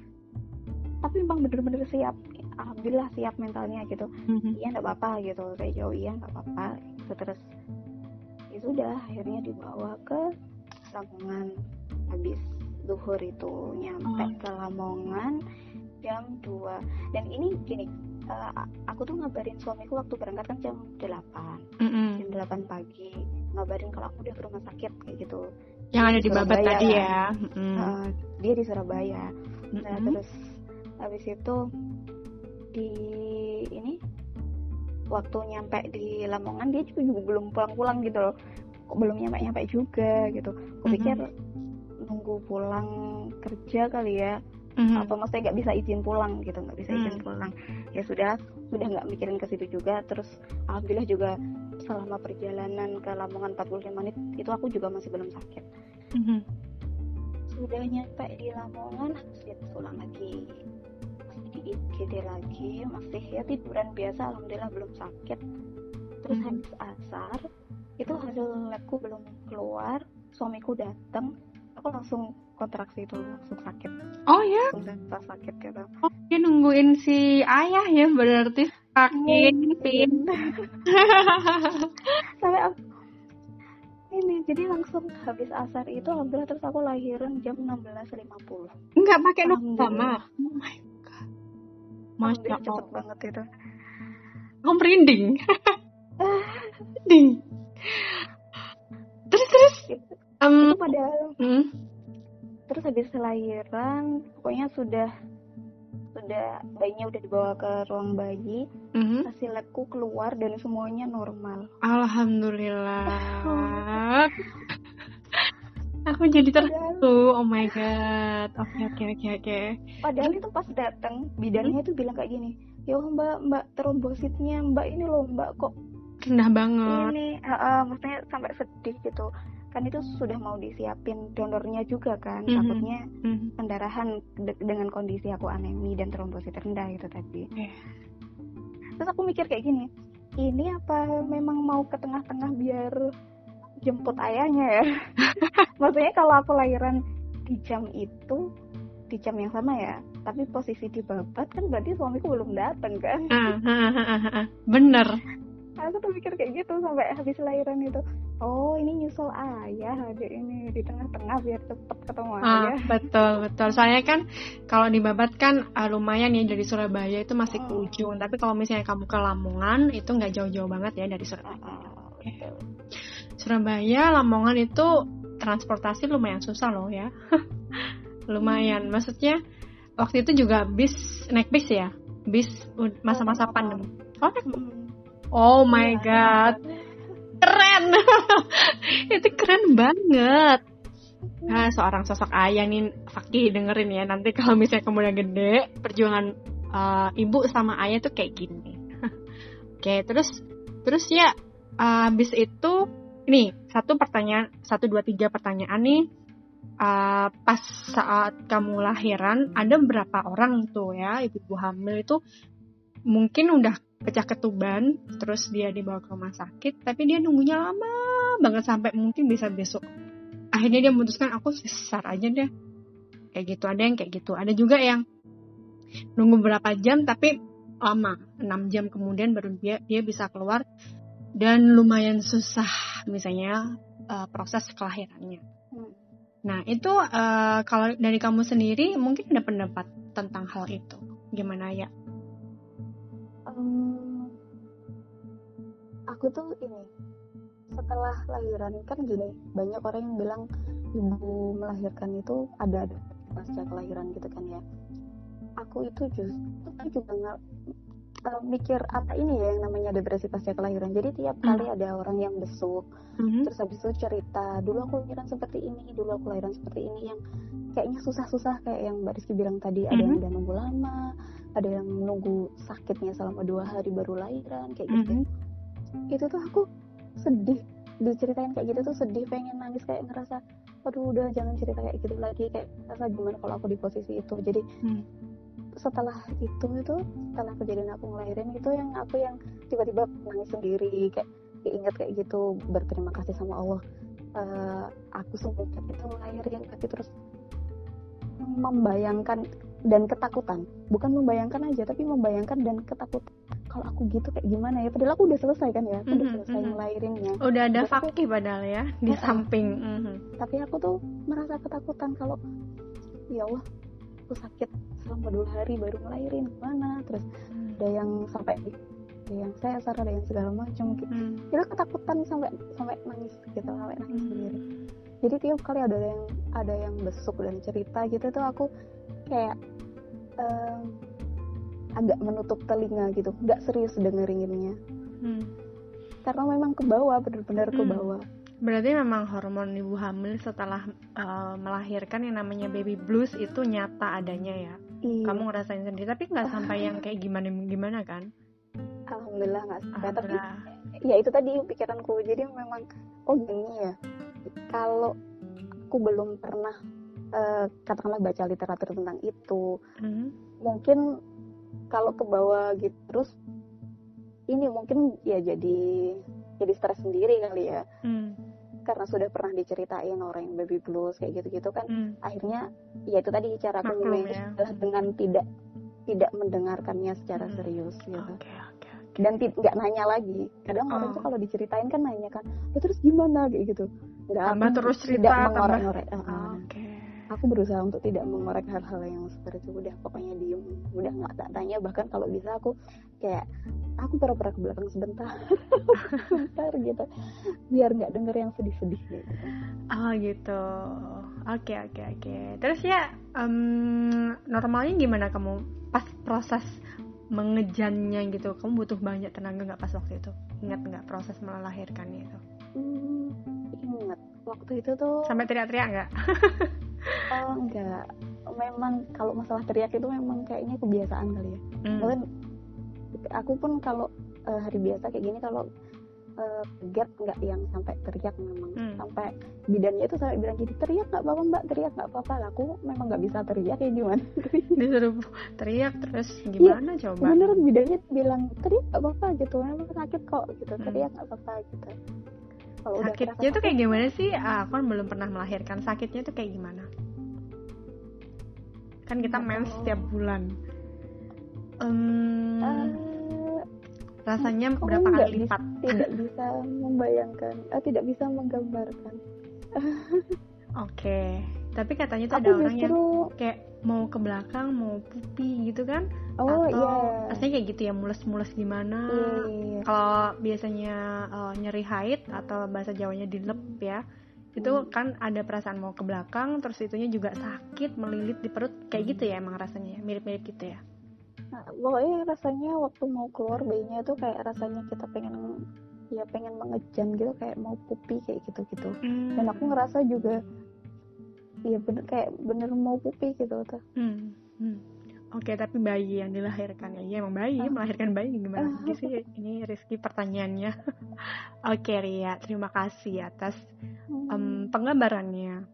tapi memang bener-bener siap alhamdulillah siap mentalnya gitu mhm. iya nggak apa-apa gitu saya jauh iya nggak apa-apa gitu terus ya sudah akhirnya dibawa ke Lamongan habis duhur itu nyampe Oh. ke Lamongan jam 2 dan ini gini eh, aku tuh ngabarin suamiku waktu berangkat kan jam 8 Mhm. jam 8 pagi ngabarin kalau aku udah ke rumah sakit kayak gitu Yang ada di Babat tadi kan? ya. Mhm, Eh, dia di Surabaya nah mhm. terus habis itu di ini waktu nyampe di Lamongan dia juga, juga belum pulang-pulang gitu loh kok belum nyampe-nyampe juga gitu aku Mhm. pikir nunggu pulang kerja kali ya Mhm. apa maksudnya nggak bisa izin pulang gitu nggak bisa izin Hmm. pulang ya sudah sudah nggak mikirin ke situ juga terus alhamdulillah juga selama perjalanan ke Lamongan 45 menit itu aku juga masih belum sakit Mhm. sudah nyampe di Lamongan harus pulang lagi IGD lagi masih ya tiduran biasa alhamdulillah belum sakit terus Mhm. habis asar itu hasil labku belum keluar suamiku datang aku langsung kontraksi itu langsung sakit Oh ya, langsung sakit gitu oh, dia nungguin si ayah ya berarti sakit. Mungkin. sampai aku ini jadi langsung habis asar itu alhamdulillah terus aku lahiran jam 16.50 Enggak pakai lama. Oh my. Masya alhamdulillah cepet Allah. banget itu Aku merinding. merinding. Terus terus. Itu- em, itu padahal hmm, terus habis lahiran pokoknya sudah sudah bayinya udah dibawa ke ruang bayi mhm. hasil labku keluar dan semuanya normal Alhamdulillah. Aku jadi terharu. Oh my god. Oke oke oke oke. padahal itu pas datang bidannya itu bilang kayak gini ya Allah, mbak mbak trombositnya mbak ini loh mbak kok Rendah banget. ini ah, ah, maksudnya sampai sedih gitu kan itu sudah mau disiapin donornya juga kan Mhm. takutnya Mhm. pendarahan de- dengan kondisi aku anemi dan trombosit rendah gitu tadi Iya. terus aku mikir kayak gini ini apa memang mau ke tengah-tengah biar jemput ayahnya ya maksudnya kalau aku lahiran di jam itu di jam yang sama ya tapi posisi di babat kan berarti suamiku belum datang kan Ah, ah, ah. Bener. aku tuh mikir kayak gitu sampai habis lahiran itu oh ini nyusul ayah adik ini di tengah-tengah biar cepet ketemu Ah, ayah betul betul. Soalnya kan kalau di Babat kan ah, lumayan ya dari Surabaya itu masih ke ujung. Tapi kalau misalnya kamu ke Lamongan itu nggak jauh-jauh banget ya dari Surabaya. Ah, betul. Surabaya, Lamongan itu transportasi lumayan susah loh ya. lumayan. Maksudnya waktu itu juga bis naik bis ya. Bis u- masa-masa Oh, pandemi. Oh, naik- oh my Iya, god, keren. itu keren banget. Nah, seorang sosok ayah nih Fakih dengerin ya nanti kalau misalnya kamu udah gede perjuangan uh, ibu sama ayah tuh kayak gini. Oke, terus terus ya uh, habis itu nih satu pertanyaan satu dua tiga pertanyaan nih. Uh, pas saat kamu lahiran ada berapa orang tuh ya? Ibu-ibu hamil itu mungkin udah pecah ketuban terus dia dibawa ke rumah sakit tapi dia nunggunya lama banget sampai mungkin bisa besok. Akhirnya dia memutuskan aku sesar aja deh. Kayak gitu ada yang kayak gitu. Ada juga yang nunggu berapa jam tapi lama 6 jam kemudian baru dia dia bisa keluar dan lumayan susah misalnya uh, proses kelahirannya. Hmm. nah itu uh, kalau dari kamu sendiri mungkin ada pendapat tentang hal itu. Gimana ya? Hmm, aku tuh ini setelah lahiran kan gini banyak orang yang bilang ibu melahirkan itu ada ada pasca kelahiran gitu kan ya. Aku itu justru juga nggak uh, mikir apa ini ya yang namanya depresi pasca kelahiran jadi tiap Hmm. kali ada orang yang besuk Mhm. terus habis itu cerita dulu aku lahiran seperti ini dulu aku lahiran seperti ini yang kayaknya susah-susah kayak yang Mbak Rizky bilang tadi ada yang Mhm. udah nunggu lama ada yang nunggu sakitnya selama dua hari baru lahiran kayak gitu Mhm. itu tuh aku sedih diceritain kayak gitu tuh sedih pengen nangis kayak ngerasa aduh udah jangan cerita kayak gitu lagi kayak rasa gimana kalau aku di posisi itu jadi Hmm. Setelah itu itu setelah kejadian aku ngelahirin itu yang aku yang tiba-tiba nangis sendiri kayak ingat kayak gitu berterima kasih sama Allah. Eh, aku semenjak itu ngelahirin tapi terus membayangkan dan ketakutan. Bukan membayangkan aja tapi membayangkan dan ketakutan. Kalau aku gitu kayak gimana ya? Padahal aku udah selesai kan ya? Aku udah selesai mhm. ngelahirinnya. Udah ada aku- fakih padahal ya di samping. Mhm. tapi aku tuh merasa ketakutan kalau ya Allah aku sakit selama dua hari baru ngelahirin gimana terus ada yang sampai ada yang sesar ada yang segala macam gitu Hmm. itu ketakutan sampai sampai nangis gitu sampai nangis Hmm. sendiri jadi tiap kali ada yang ada yang besuk dan cerita gitu tuh aku kayak em, agak menutup telinga gitu nggak serius dengerinnya Hmm. karena memang ke bawah benar-benar ke Hmm. bawah Berarti memang hormon ibu hamil setelah uh, melahirkan yang namanya baby blues itu nyata adanya ya. iya Kamu ngerasain sendiri tapi nggak sampai yang kayak gimana gimana kan? alhamdulillah nggak sampai tapi ya itu tadi pikiranku jadi memang oh gini ya kalau aku belum pernah eh, katakanlah baca literatur tentang itu Mhm. mungkin kalau ke bawah gitu terus ini mungkin ya jadi jadi stres sendiri kali ya Hmm. karena sudah pernah diceritain orang yang baby blues kayak gitu-gitu kan Hmm. akhirnya ya itu tadi cara aku ya. adalah dengan tidak tidak mendengarkannya secara Hmm. serius gitu Oke oke. oke. dan ti- nggak nanya lagi kadang orang Oh. tuh kalau diceritain kan nanya kan "Ya, terus gimana kayak gitu nggak Tambah terus tidak cerita, tambah- mengorek-ngorek Ah. Oke. Aku berusaha untuk tidak mengorek hal-hal yang seperti itu udah pokoknya diem udah nggak tak tanya bahkan kalau bisa aku kayak aku pura-pura ke belakang sebentar sebentar gitu biar nggak denger yang sedih-sedih gitu Oh gitu. Oke oke oke. Terus ya em, normalnya gimana kamu pas proses mengejannya gitu? Kamu butuh banyak tenaga nggak pas waktu itu? Ingat nggak proses melahirkannya itu? hmm, ingat waktu itu tuh Sampai teriak-teriak nggak? oh enggak memang kalau masalah teriak itu memang kayaknya kebiasaan kali ya Hmm. Mungkin aku pun kalau eh, hari biasa kayak gini kalau eh, kaget nggak yang sampai teriak memang Hmm. sampai bidannya itu sampai bilang gini teriak nggak apa-apa mbak teriak nggak apa-apa Lah, aku memang nggak bisa teriak ya gimana Disuruh teriak terus gimana coba? beneran bidannya bilang teriak nggak apa-apa gitu memang sakit kok gitu Hmm. teriak nggak apa-apa gitu kalau Sakitnya tuh kayak gimana sih? Ah, aku kan belum pernah melahirkan. Sakitnya tuh kayak gimana? Kan kita mens setiap bulan. Em, eh, rasanya berapa kali lipat? tidak bisa membayangkan eh, tidak bisa menggambarkan Oke. Tapi katanya tuh aku ada orang yang kayak mau ke belakang, mau pupi gitu kan? oh Atau iya rasanya kayak gitu ya, mules-mules gimana? Iya. Kalau biasanya eh, nyeri haid atau bahasa Jawanya dilep ya, itu Hmm. kan ada perasaan mau ke belakang, terus itunya juga sakit, melilit di perut, kayak gitu ya emang rasanya, ya? mirip-mirip gitu ya. Nah, pokoknya rasanya waktu mau keluar bayinya tuh kayak rasanya kita pengen ya pengen mengejan gitu kayak mau pupi kayak gitu gitu dan aku ngerasa juga ya bener kayak bener mau pupi gitu tuh Hmm, hmm. Oke, tapi bayi yang dilahirkan ya, iya emang bayi, Ah. melahirkan bayi gimana lagi sih? Ini Rizky pertanyaannya. Oke Ria, terima kasih atas em, penggambarannya.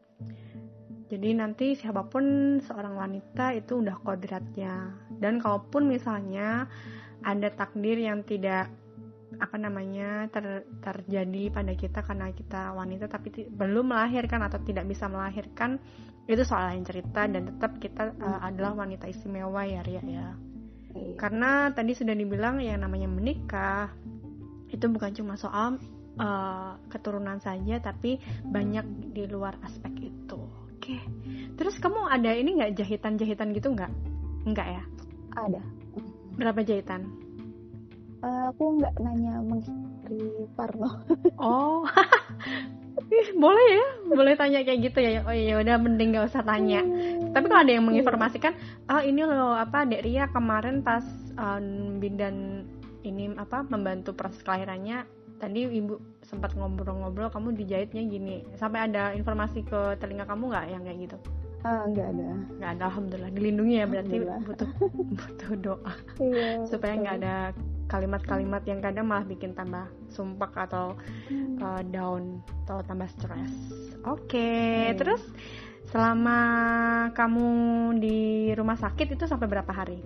Jadi nanti siapa pun seorang wanita itu udah kodratnya. Dan kalaupun misalnya ada takdir yang tidak apa namanya ter- terjadi pada kita karena kita wanita tapi belum melahirkan atau tidak bisa melahirkan itu soal lain cerita dan tetap kita uh, adalah wanita istimewa ya Ria ya. Iya. Karena tadi sudah dibilang yang namanya menikah itu bukan cuma soal uh, keturunan saja, tapi banyak di luar aspek itu. Oke. Terus kamu ada ini nggak jahitan-jahitan gitu nggak? Nggak ya? ada Berapa jahitan? Uh, aku nggak nanya menghindari Parno. Oh, boleh ya, boleh tanya kayak gitu ya. Oh iya, udah mending nggak usah tanya. Tapi kalau ada yang menginformasikan, oh ini loh apa Dek Ria kemarin pas um, bidan ini apa membantu proses kelahirannya tadi ibu sempat ngobrol-ngobrol kamu dijahitnya gini sampai ada informasi ke telinga kamu nggak yang kayak gitu Ah, enggak ada. Enggak ada, alhamdulillah. Dilindungi ya berarti butuh butuh doa. Iya, supaya nggak ada kalimat-kalimat yang kadang malah bikin tambah sumpah atau uh, down atau tambah stres. Oke, okay. hmm. terus selama kamu di rumah sakit itu sampai berapa hari?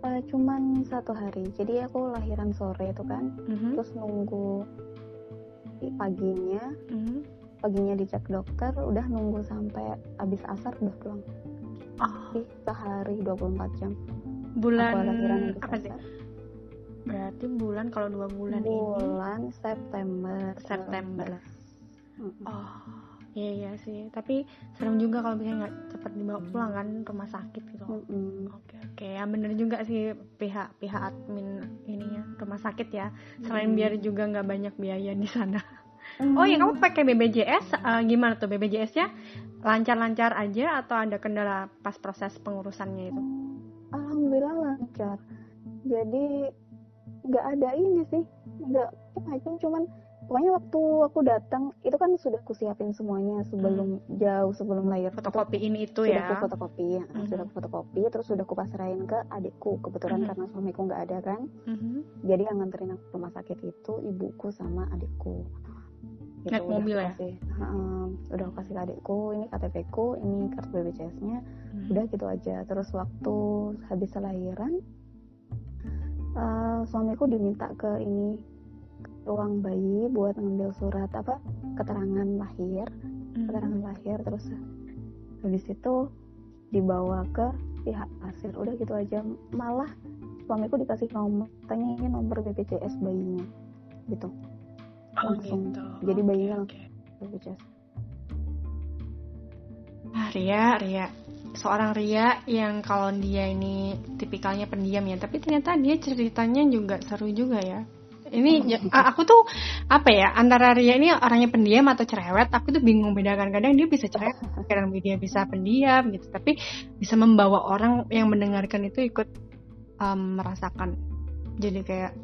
Uh, cuman satu hari. Jadi aku lahiran sore itu kan, mm -hmm. terus nunggu paginya. Mm -hmm paginya dicek dokter udah nunggu sampai habis asar udah pulang oh. jadi sehari 24 jam bulan apa sih? Berarti bulan kalau dua bulan, bulan ini September. September oh iya iya sih. Tapi serem juga kalau misalnya nggak cepat dibawa pulang kan rumah sakit gitu. Oke mm oke oke. Ya bener juga sih pihak pihak admin ininya rumah sakit ya. Selain mm biar juga nggak banyak biaya di sana. Oh ya kamu pakai BBJS uh, eh, gimana tuh BBJS-nya lancar-lancar aja atau ada kendala pas proses pengurusannya itu? Alhamdulillah lancar. Jadi nggak ada ini sih, nggak macam cuman pokoknya waktu aku datang itu kan sudah aku siapin semuanya sebelum hmm. jauh sebelum lahir fotokopi ini itu sudah ya aku fotokopi ya hmm. sudah aku fotokopi terus sudah aku pasrahin ke adikku kebetulan hmm. karena suamiku nggak ada kan hmm. jadi yang nganterin aku ke rumah sakit itu ibuku sama adikku gitu, naik mobil ya? kasih, uh, udah kasih ke adikku ini KTP ku ini kartu BPJS-nya hmm. udah gitu aja. Terus waktu habis lahiran uh, suamiku diminta ke ini ruang bayi buat ngambil surat apa keterangan lahir hmm. keterangan lahir. Terus habis itu dibawa ke pihak pasir. Udah gitu aja. Malah suamiku dikasih nomor tanya ini nomor BPJS bayinya gitu Oh, langsung gitu. jadi bayinya okay, okay. ah Ria Ria. Seorang Ria yang kalau dia ini tipikalnya pendiam ya tapi ternyata dia ceritanya juga seru juga ya. Ini ya, aku tuh apa ya antara Ria ini orangnya pendiam atau cerewet aku tuh bingung. Bedakan kadang dia bisa cerewet kadang dia bisa pendiam gitu. Tapi bisa membawa orang yang mendengarkan itu ikut um, merasakan. Jadi kayak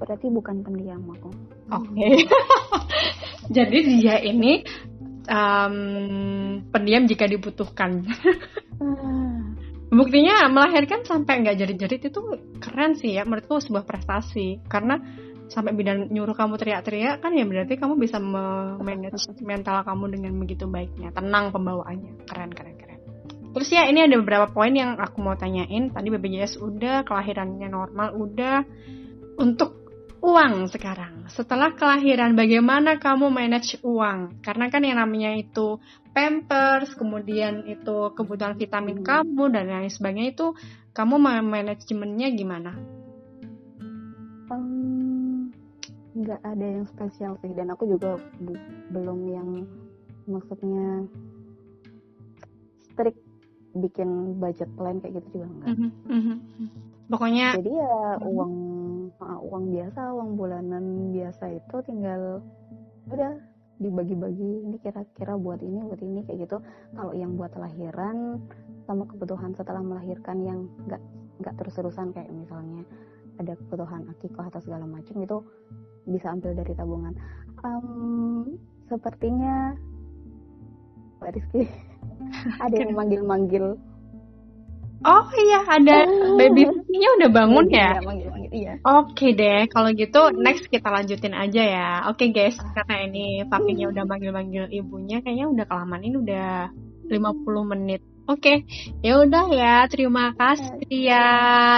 berarti bukan pendiam aku. Oke. Okay. Jadi dia ini um, pendiam jika dibutuhkan. Hmm. Buktinya melahirkan sampai nggak jerit-jerit itu keren sih ya. Menurutku sebuah prestasi karena sampai bidan nyuruh kamu teriak-teriak kan ya berarti kamu bisa manage mental kamu dengan begitu baiknya tenang pembawaannya keren keren keren terus ya ini ada beberapa poin yang aku mau tanyain tadi BPJS udah kelahirannya normal udah untuk uang sekarang. Setelah kelahiran, bagaimana kamu manage uang? Karena kan yang namanya itu pampers, kemudian itu kebutuhan vitamin kamu dan lain sebagainya itu kamu manajemennya gimana? Um, nggak ada yang spesial sih dan aku juga belum yang maksudnya strict bikin budget plan kayak gitu juga enggak. Mm -hmm. Pokoknya jadi ya uang uh, uang biasa uang bulanan biasa itu tinggal udah dibagi-bagi ini kira-kira buat ini buat ini kayak gitu. Kalau yang buat lahiran sama kebutuhan setelah melahirkan yang nggak nggak terus-terusan kayak misalnya ada kebutuhan akikoh atau segala macam itu bisa ambil dari tabungan. Um, sepertinya Pak Rizky ada yang manggil-manggil Oh iya ada oh. baby nya udah bangun ya. iya. Oke deh kalau gitu next kita lanjutin aja ya. Oke guys karena ini papinya udah manggil-manggil ibunya kayaknya udah kelamaan ini udah 50 menit. Oke, ya udah ya. Terima kasih ya.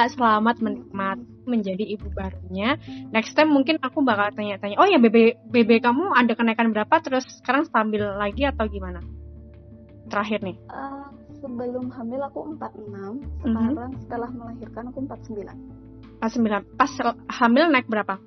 Selamat menikmati menjadi ibu barunya. Next time mungkin aku bakal tanya-tanya. Oh ya, BB BB kamu ada kenaikan berapa? Terus sekarang stabil lagi atau gimana? Terakhir nih. Uh, sebelum hamil aku 46 mhm. sekarang mm -hmm. setelah melahirkan aku 49 49 pas hamil naik berapa?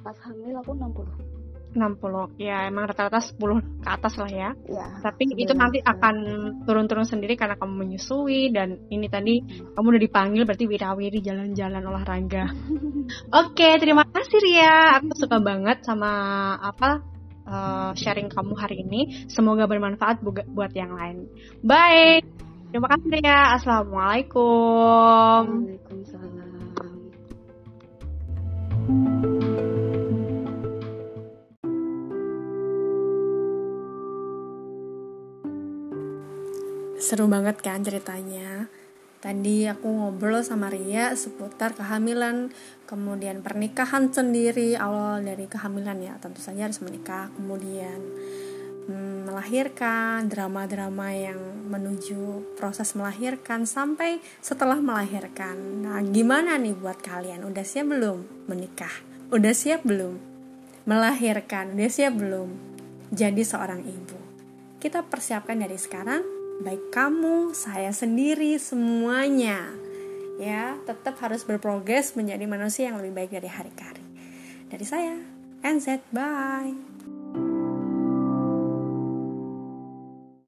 Pas hamil aku 60 60 ya emang rata-rata 10 ke atas lah ya. Ya. tapi itu nanti akan turun-turun sendiri karena kamu menyusui dan ini tadi kamu udah dipanggil berarti wirawiri jalan-jalan olahraga. Oke terima kasih Ria. Aku suka banget sama apa uh, sharing kamu hari ini semoga bermanfaat buat yang lain bye terima kasih Ria assalamualaikum Waalaikumsalam. Seru banget kan ceritanya. Tadi aku ngobrol sama Ria seputar kehamilan, kemudian pernikahan sendiri, awal dari kehamilan ya, tentu saja harus menikah, kemudian mm, melahirkan, drama-drama yang menuju proses melahirkan sampai setelah melahirkan. Nah, gimana nih buat kalian? Udah siap belum menikah? Udah siap belum melahirkan? Udah siap belum jadi seorang ibu? Kita persiapkan dari sekarang baik kamu, saya sendiri, semuanya ya tetap harus berprogres menjadi manusia yang lebih baik dari hari ke hari. Dari saya, NZ, bye.